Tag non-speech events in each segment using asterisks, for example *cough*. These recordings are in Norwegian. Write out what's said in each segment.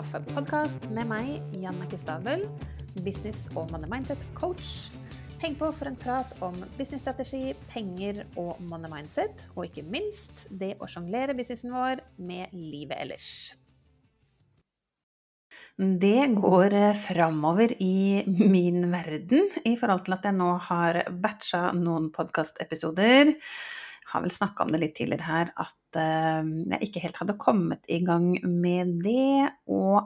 kaffepodkast med meg, Jannicke Stabel, business- og money mindset-coach. Heng på for en prat om businessstrategi, penger og money mindset, og ikke minst det å sjonglere businessen vår med livet ellers. Det går framover i min verden i forhold til at jeg nå har batcha noen podkastepisoder har vel snakka om det litt tidligere her, at uh, jeg ikke helt hadde kommet i gang med det. Og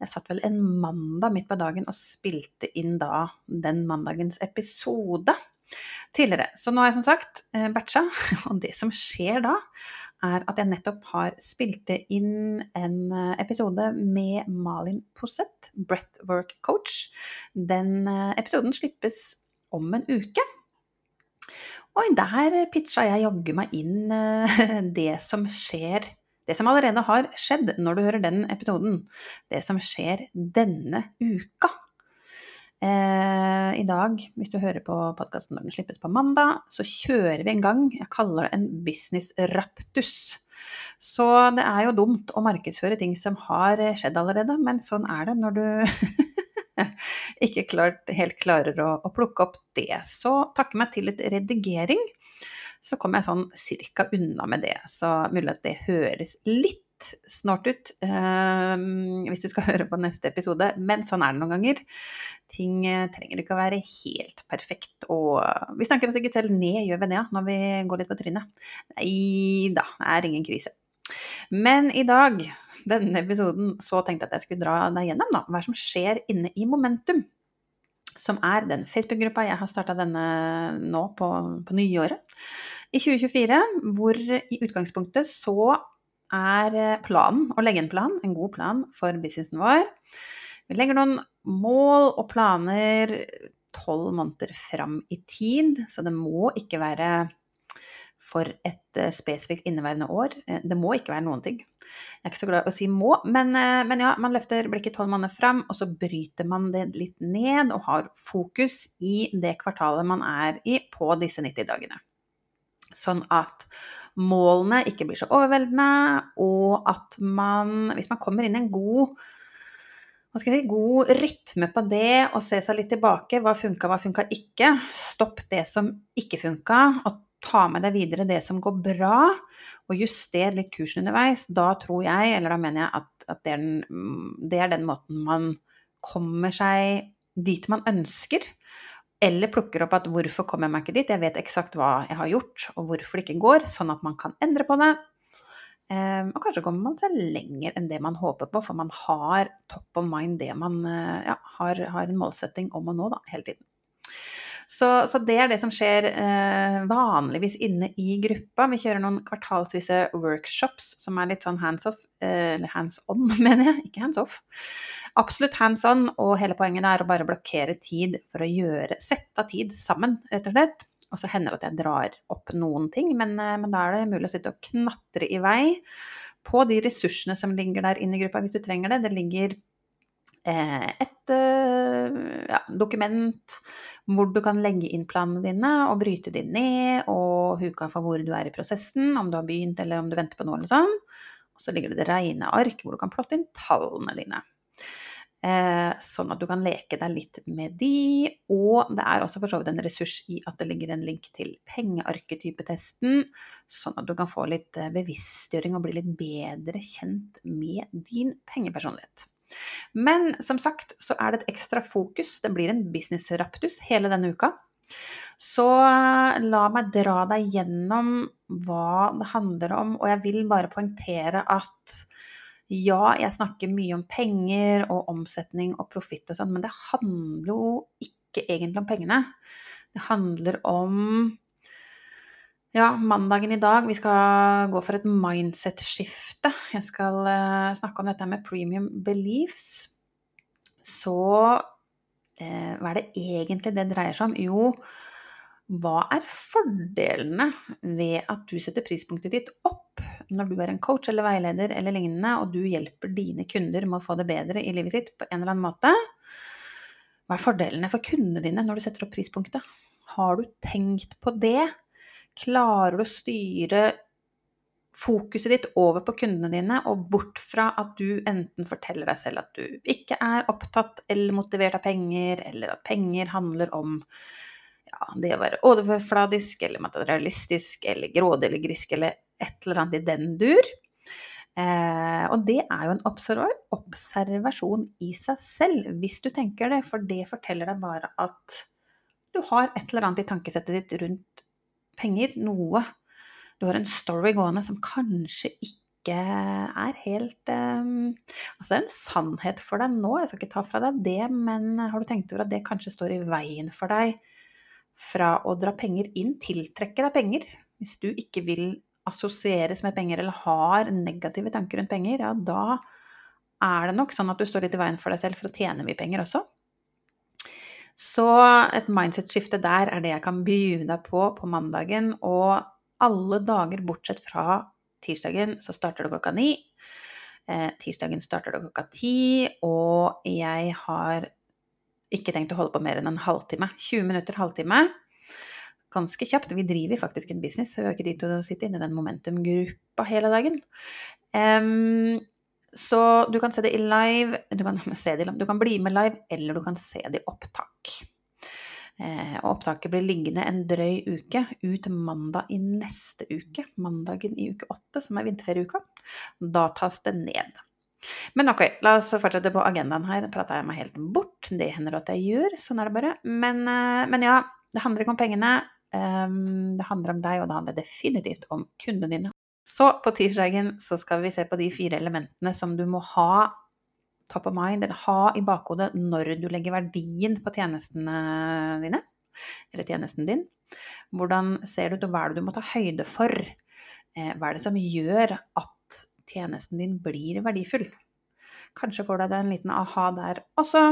jeg satt vel en mandag midt på dagen og spilte inn da den mandagens episode tidligere. Så nå har jeg som sagt uh, batcha, *laughs* og det som skjer da, er at jeg nettopp har spilt inn en eh, episode med Malin Posset, Breathwork Coach. Den episoden slippes om en uke. Og der pitcha jeg jaggu meg inn eh, *laughs* det som skjer Det som allerede har skjedd når du hører den episoden. Det som skjer denne uka. Eh, I dag, hvis du hører på podkasten når den slippes på mandag, så kjører vi en gang. Jeg kaller det en business raptus. Så det er jo dumt å markedsføre ting som har skjedd allerede, men sånn er det når du *laughs* ikke klart, helt klarer å, å, plukke opp det. Så takke meg til litt redigering, så kommer jeg sånn cirka unna med det. Så mulig at det høres litt snart ut eh, hvis du skal *laughs* høre på neste episode, men sånn er det noen ganger. Ting eh, trenger ikke å være helt perfekt, og vi snakker oss ikke selv ned, gjør vi det når vi går litt på trynet? Nei da, det er ingen krise. Men i dag, denne episoden, så tenkte jeg at jeg skulle dra deg gjennom da, hva som skjer inne i Momentum. Som er den Facebook-gruppa jeg har starta denne nå på, på nyåret. I 2024, hvor i utgangspunktet så er planen å legge en plan, en god plan for businessen vår. Vi legger noen mål og planer tolv måneder fram i tid, så det må ikke være for et uh, spesifikt inneværende år. Uh, det må ikke være noen ting. Jeg er ikke så glad i å si må, men, uh, men ja, man løfter blikket tolv måneder fram, og så bryter man det litt ned og har fokus i det kvartalet man er i på disse 90 dagene. Sånn at målene ikke blir så overveldende, og at man, hvis man kommer inn i en god hva skal jeg si, god rytme på det, og se seg litt tilbake. Hva funka, hva funka ikke? Stopp det som ikke funka, og ta med deg videre det som går bra, og justere litt kursen underveis, da tror jeg, eller da mener jeg, at, at det, er den, det, er den, måten man kommer seg dit man ønsker. Eller plukker opp at 'hvorfor kommer jeg meg ikke dit', jeg vet eksakt hva jeg har gjort, og hvorfor det ikke går, sånn at man kan endre på det. Um, og kanskje kommer man seg lenger enn det man håper på, for man har top of mind det man uh, ja, har, har, en målsetting om å nå da, hele tiden. Så, så, det er det som skjer eh, vanligvis inne i gruppa. Vi kjører noen kvartalsvise workshops som er litt sånn hands off, eh, eller hands on, *laughs* mener jeg, ikke hands off. Absolutt hands on, og hele poenget er å bare blokkere tid for å gjøre, sette av tid sammen, rett og slett. Og så hender det at jeg drar opp noen ting, men, eh, men da er det mulig å sitte og knatre i vei på de ressursene som ligger der inne i gruppa, hvis du trenger det. Det ligger et eh, ja, dokument hvor du kan legge inn planene dine og bryte de ned, og huka for hvor du er i prosessen, om du har begynt eller om du venter på noe eller sånn. Og så ligger det et regneark hvor du kan plotte inn tallene dine. Eh, sånn at du kan leke deg litt med de. Og det er også for så vidt en ressurs i at det ligger en link til pengearketypetesten, sånn at du kan få litt bevisstgjøring og bli litt bedre kjent med din pengepersonlighet. Men som sagt så er det et ekstra fokus. Det blir en business-raptus hele denne uka. Så eh, la meg dra deg gjennom hva det handler om, og jeg vil bare poengtere at ja, jeg snakker mye om penger og omsetning og profitt og sånn, men det handler jo ikke egentlig om pengene. Det handler om ja, mandagen i dag, vi skal gå for et mindset-skifte. Jeg skal uh, snakke om dette med premium beliefs. Så uh, hva er det egentlig det dreier seg om? Jo, hva er fordelene ved at du setter prispunktet ditt opp når du er en coach eller veileder eller lignende, og du hjelper dine kunder med å få det bedre i livet sitt på en eller annen måte? Hva er fordelene for kundene dine når du setter opp prispunktet? Har du tenkt på det? Klarer du å styre fokuset ditt over på kundene dine, og bort fra at du enten forteller deg selv at du ikke er opptatt eller motivert av penger, eller at penger handler om ja, det å være overfladisk eller materialistisk eller grådig eller grisk eller et eller annet i den dur. Eh, og det er jo en observasjon i seg selv, hvis du tenker det, for det forteller deg bare at du har et eller annet i tankesettet ditt rundt penger, noe du har en story gående som kanskje ikke er helt um, Altså en sannhet for deg nå, jeg skal ikke ta fra deg det, men har du tenkt over at det kanskje står i veien for deg fra å dra penger inn, tiltrekke deg penger? Hvis du ikke vil assosieres med penger eller har negative tanker rundt penger, ja, da er det nok sånn at du står litt i veien for deg selv for å tjene mye penger også. Så et mindset-skifte der er det jeg kan deg på på mandagen. Og alle dager bortsett fra tirsdagen så starter det klokka ni. Eh, tirsdagen starter det klokka ti, og jeg har ikke tenkt å holde på mer enn en halvtime. 20 minutter, halvtime. Ganske kjapt. Vi driver faktisk en business, så vi har ikke tid til å sitte inne i den momentum-gruppa hele dagen. Um, så du kan se det i live, du kan, *laughs* det, du kan bli med live, eller du kan se det i opptak. Eh, opptaket blir liggende en drøy uke, ut mandag i neste uke. Mandagen i uke åtte, som er vinterferieuka. Da tas det ned. Men ok, la oss fortsette på agendaen her. Prata jeg meg helt bort? Det hender at jeg gjør, sånn er det bare. Men, eh, men ja, det handler ikke om pengene. Um, det handler om deg, og det handler definitivt om kundene dine. Så på tirsdagen så skal vi se på de fire elementene som du må ha top of mind, eller ha i bakhodet når du legger verdien på tjenestene dine, eller tjenesten din. Hvordan ser det ut, og hva er det du må ta høyde for? Eh, hva er det som gjør at tjenesten din blir verdifull? Kanskje får du deg en liten aha der også.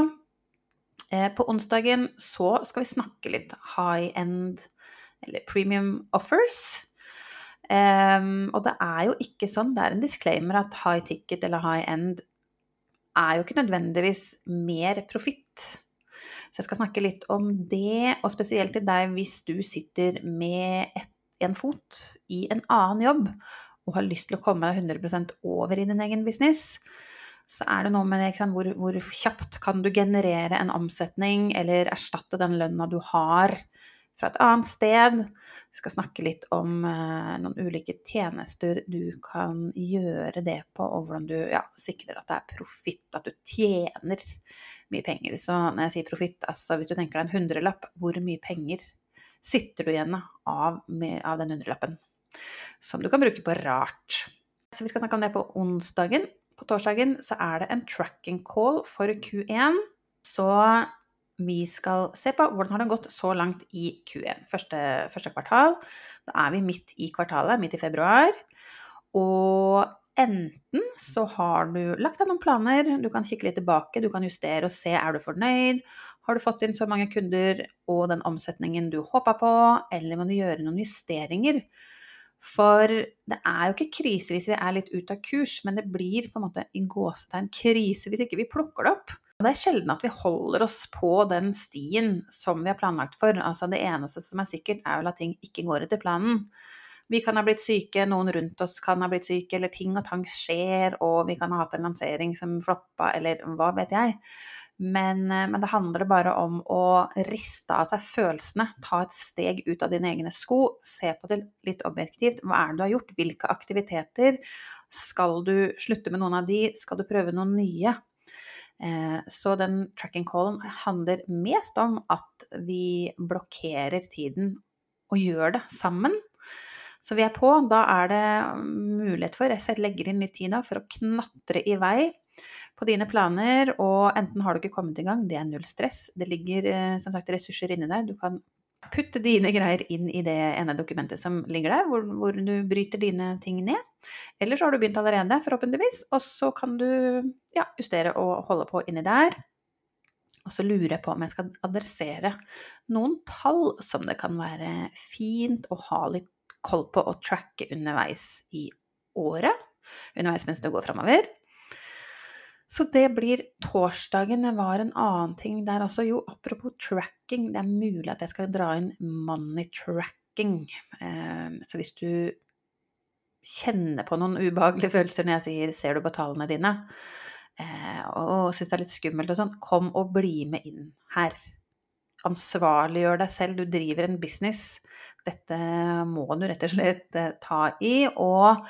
Eh, på onsdagen så skal vi snakke litt high end, eller premium offers. Um, og det er jo ikke sånn, det er en disclaimer at high ticket eller high end er jo ikke nødvendigvis mer profitt. Så jeg skal snakke litt om det, og spesielt til deg hvis du sitter med et, en fot i en annen jobb og har lyst til å komme deg 100 over i din egen business. Så er det noe med det, hvor, hvor kjapt kan du generere en omsetning eller erstatte den lønna du har fra et annet sted. Vi skal snakke litt om eh, noen ulike tjenester du kan gjøre det på, og hvordan du ja, sikrer at det er profitt, at du tjener mye penger. Så når jeg sier profitt, altså hvis du tenker deg en hundrelapp, hvor mye penger sitter du igjen av, med, av den hundrelappen? Som du kan bruke på rart. Så vi skal snakke om det på onsdagen. På torsdagen så er det en tracking call for Q1. Så vi skal se på hvordan har det gått så langt i Q1, første, første, kvartal. Da er vi midt i kvartalet, midt i februar. Og enten så har du lagt deg noen planer, du kan kikke litt tilbake, du kan justere og se er du fornøyd. Har du fått inn så mange kunder og den omsetningen du håpa på, eller må du gjøre noen justeringer? For det er jo ikke krise hvis vi er litt ute av kurs, men det blir på en måte i gåsetegn krise hvis ikke vi plukker det opp. Det er sjelden at vi holder oss på den stien som vi har planlagt for. Altså det eneste som er sikkert, er vel at ting ikke går etter planen. Vi kan ha blitt syke, noen rundt oss kan ha blitt syke, eller ting og tang skjer, og vi kan ha hatt en lansering som floppa, eller hva vet jeg. Men, eh, men, det handler bare om å riste av seg følelsene, ta et steg ut av dine egne sko, se på det litt objektivt. Hva er det du har gjort? Hvilke aktiviteter? Skal du slutte med noen av de? Skal du prøve noen nye? Eh, så den tracking callen handler mest om at vi blokkerer tiden og gjør det sammen. Så vi er på. Da er det mulighet for Jeg legger inn litt tid da for å knatre i vei på dine planer. Og enten har du ikke kommet i gang, det er null stress. Det ligger eh, som sagt ressurser inni deg. Du kan putte dine greier inn i det ene dokumentet som ligger der, hvor, hvor, du bryter dine ting ned. Eller så har du begynt allerede, forhåpentligvis, og så kan du ja, justere og holde på inni der. Og så lurer jeg på om jeg skal adressere noen tall som det kan være fint å ha litt koll på og tracke underveis i året. Underveis mens du går framover. Så det blir torsdagen. Det var en annen ting der også. Jo, apropos tracking. Det er mulig at jeg skal dra inn money tracking. Ehm, så hvis du kjenner på noen ubehagelige følelser når jeg sier 'ser du på tallene dine', eh, og syns det er litt skummelt og sånn, kom og bli med inn her. Ansvarliggjør deg selv, du driver en business. Dette må du rett og slett eh, ta i. Og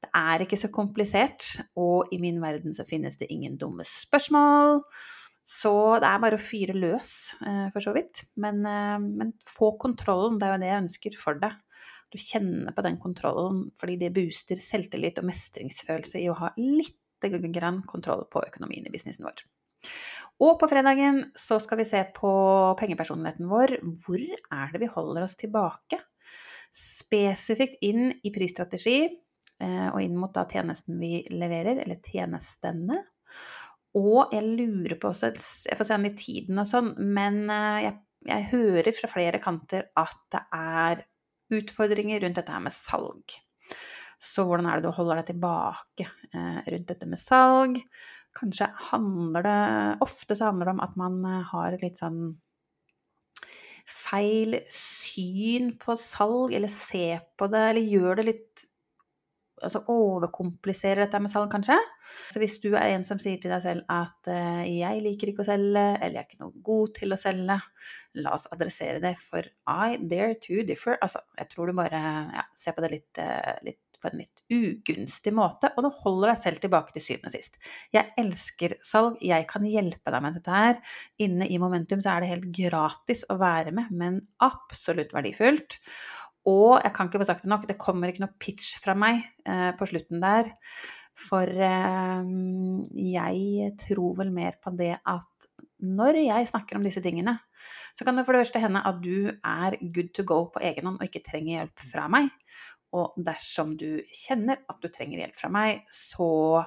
det er ikke så komplisert, og i min verden så finnes det ingen dumme spørsmål. Så det er bare å fyre løs, eh, for så vidt. Men, eh, men, få kontrollen, det er jo det jeg ønsker for deg. Du kjenner på den kontrollen fordi det booster selvtillit og mestringsfølelse i å ha litt grann kontroll på økonomien i businessen vår. Og på fredagen så skal vi se på pengepersonligheten vår. Hvor er det vi holder oss tilbake? Spesifikt inn i prisstrategi og inn mot da tjenesten vi leverer, eller tjenestene. Og jeg lurer på også Jeg får se an i tiden og sånn, men eh, jeg, jeg, hører fra flere kanter at det er utfordringer rundt dette her med salg. Så hvordan er det du holder deg tilbake eh, rundt dette med salg? Kanskje handler det Ofte så handler det om at man eh, har et litt sånn feil syn på salg, eller ser på det, eller gjør det litt altså overkompliserer dette med salg, kanskje. Så hvis du er en som sier til deg selv at uh, 'jeg liker ikke å selge', eller 'jeg er ikke noe god til å selge', la oss adressere det, for I dare to differ. Altså, jeg tror du bare ja, ser på det litt, uh, litt på en litt ugunstig måte, og du holder deg selv tilbake til syvende og sist. Jeg elsker salg, jeg kan hjelpe deg med dette her. Inne i Momentum så er det helt gratis å være med, men absolutt verdifullt. Og jeg kan ikke få sagt det nok, det kommer ikke noe pitch fra meg eh, på slutten der. For eh, jeg tror vel mer på det at når jeg snakker om disse tingene, så kan det for det første hende at du er good to go på egen hånd og ikke trenger hjelp fra meg. Og dersom du kjenner at du trenger hjelp fra meg, så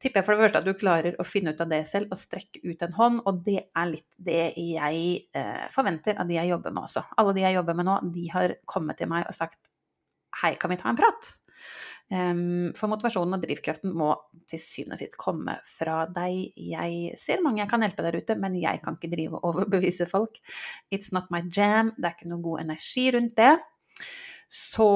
tipper jeg for det første at du klarer å finne ut av det selv og strekke ut en hånd. Og det er litt det jeg eh, forventer av de jeg jobber med også. Alle de jeg jobber med nå, de har kommet til meg og sagt hei, kan vi ta en prat? Um, for motivasjonen og drivkraften må til syvende og sist komme fra deg. Jeg ser mange jeg kan hjelpe der ute, men jeg kan ikke drive og overbevise folk. It's not my jam. Det er ikke noe god energi rundt det. Så,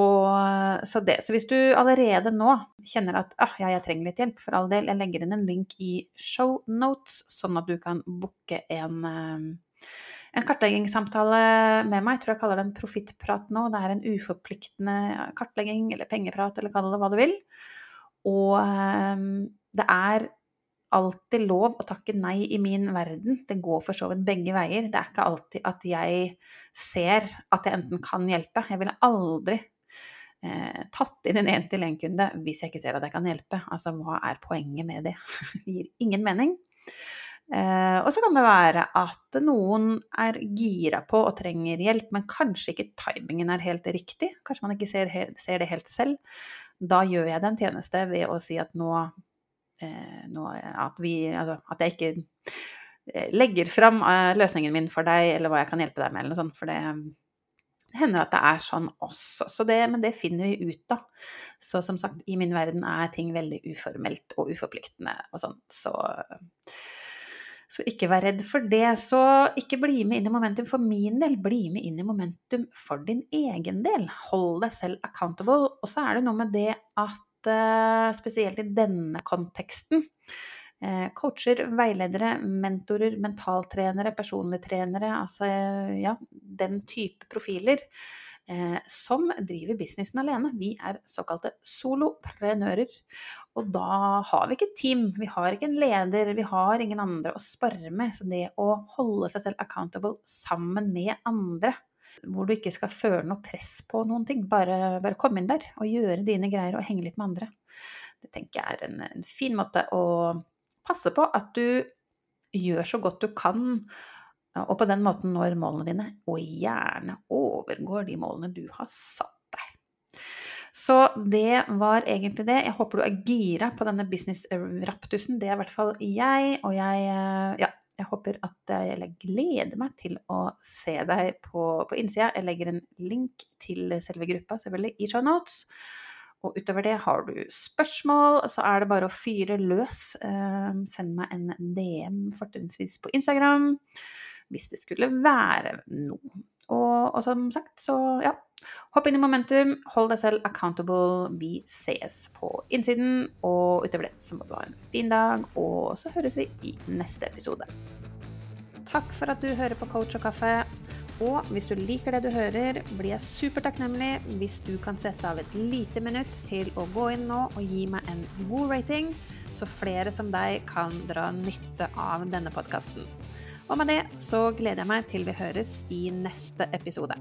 så, det. Så hvis du allerede nå kjenner at ah, ja, jeg trenger litt hjelp, for all del, jeg legger inn en link i show notes, sånn at du kan booke en, eh, en kartleggingssamtale med meg. Jeg tror jeg kaller det en profittprat nå. Det er en uforpliktende kartlegging eller pengeprat, eller kall det hva du vil. Og eh, det er alltid lov å takke nei i min verden. Det går for så vidt begge veier. Det er ikke alltid at jeg ser at jeg enten kan hjelpe. Jeg ville aldri eh, tatt inn en én-til-én-kunde hvis jeg ikke ser at jeg kan hjelpe. Altså, hva er poenget med det? *laughs* det gir ingen mening. Eh, og så kan det være at noen er gira på og trenger hjelp, men kanskje ikke timingen er helt riktig. Kanskje man ikke ser, ser det helt selv. Da gjør jeg det en tjeneste ved å si at nå Eh, nå, at, vi, altså, at jeg ikke eh, legger fram eh, løsningen min for deg, eller hva jeg kan hjelpe deg med, eller noe sånt. For det, det hender at det er sånn også. Så det, men det finner vi ut av. Så som sagt, i min verden er ting veldig uformelt og uforpliktende og sånn. Så, så ikke vær redd for det. Så ikke bli med inn i momentum for min del. Bli med inn i momentum for din egen del. Hold deg selv accountable. Og så er det noe med det at spesielt i denne konteksten. Eh, coacher, veiledere, mentorer, mentaltrenere, personlige trenere, altså ja, den type profiler eh, som driver businessen alene. Vi er såkalte soloprenører. Og da har vi ikke et team, vi har ikke en leder, vi har ingen andre å spare med. Så det å holde seg selv accountable sammen med andre hvor du ikke skal føle noe press på noen ting. Bare, bare komme inn der og gjøre dine greier og henge litt med andre. Det tenker jeg er en, en fin måte å passe på at du gjør så godt du kan, og på den måten når målene dine, og gjerne overgår de målene du har satt deg. Så det var egentlig det. Jeg håper du er gira på denne business-raptusen. Det er i hvert fall jeg, og jeg ja, jeg håper at jeg gleder meg til å se deg på, på innsida. Jeg legger en link til selve gruppa selvfølgelig i show notes. Og utover det, har du spørsmål, så er det bare å fyre løs. Eh, send meg en DM, fortrinnsvis på Instagram, hvis det skulle være noe. Og, og, som sagt, så ja, Hopp inn i momentum, hold deg selv accountable. Vi ses på innsiden. Og utover det så må du ha en fin dag, og så høres vi i neste episode. Takk for at du hører på Coach og kaffe. Og hvis du liker det du hører, blir jeg supertakknemlig hvis du kan sette av et lite minutt til å gå inn nå og gi meg en god rating, så flere som deg kan dra nytte av denne podkasten. Og med det så gleder jeg meg til vi høres i neste episode.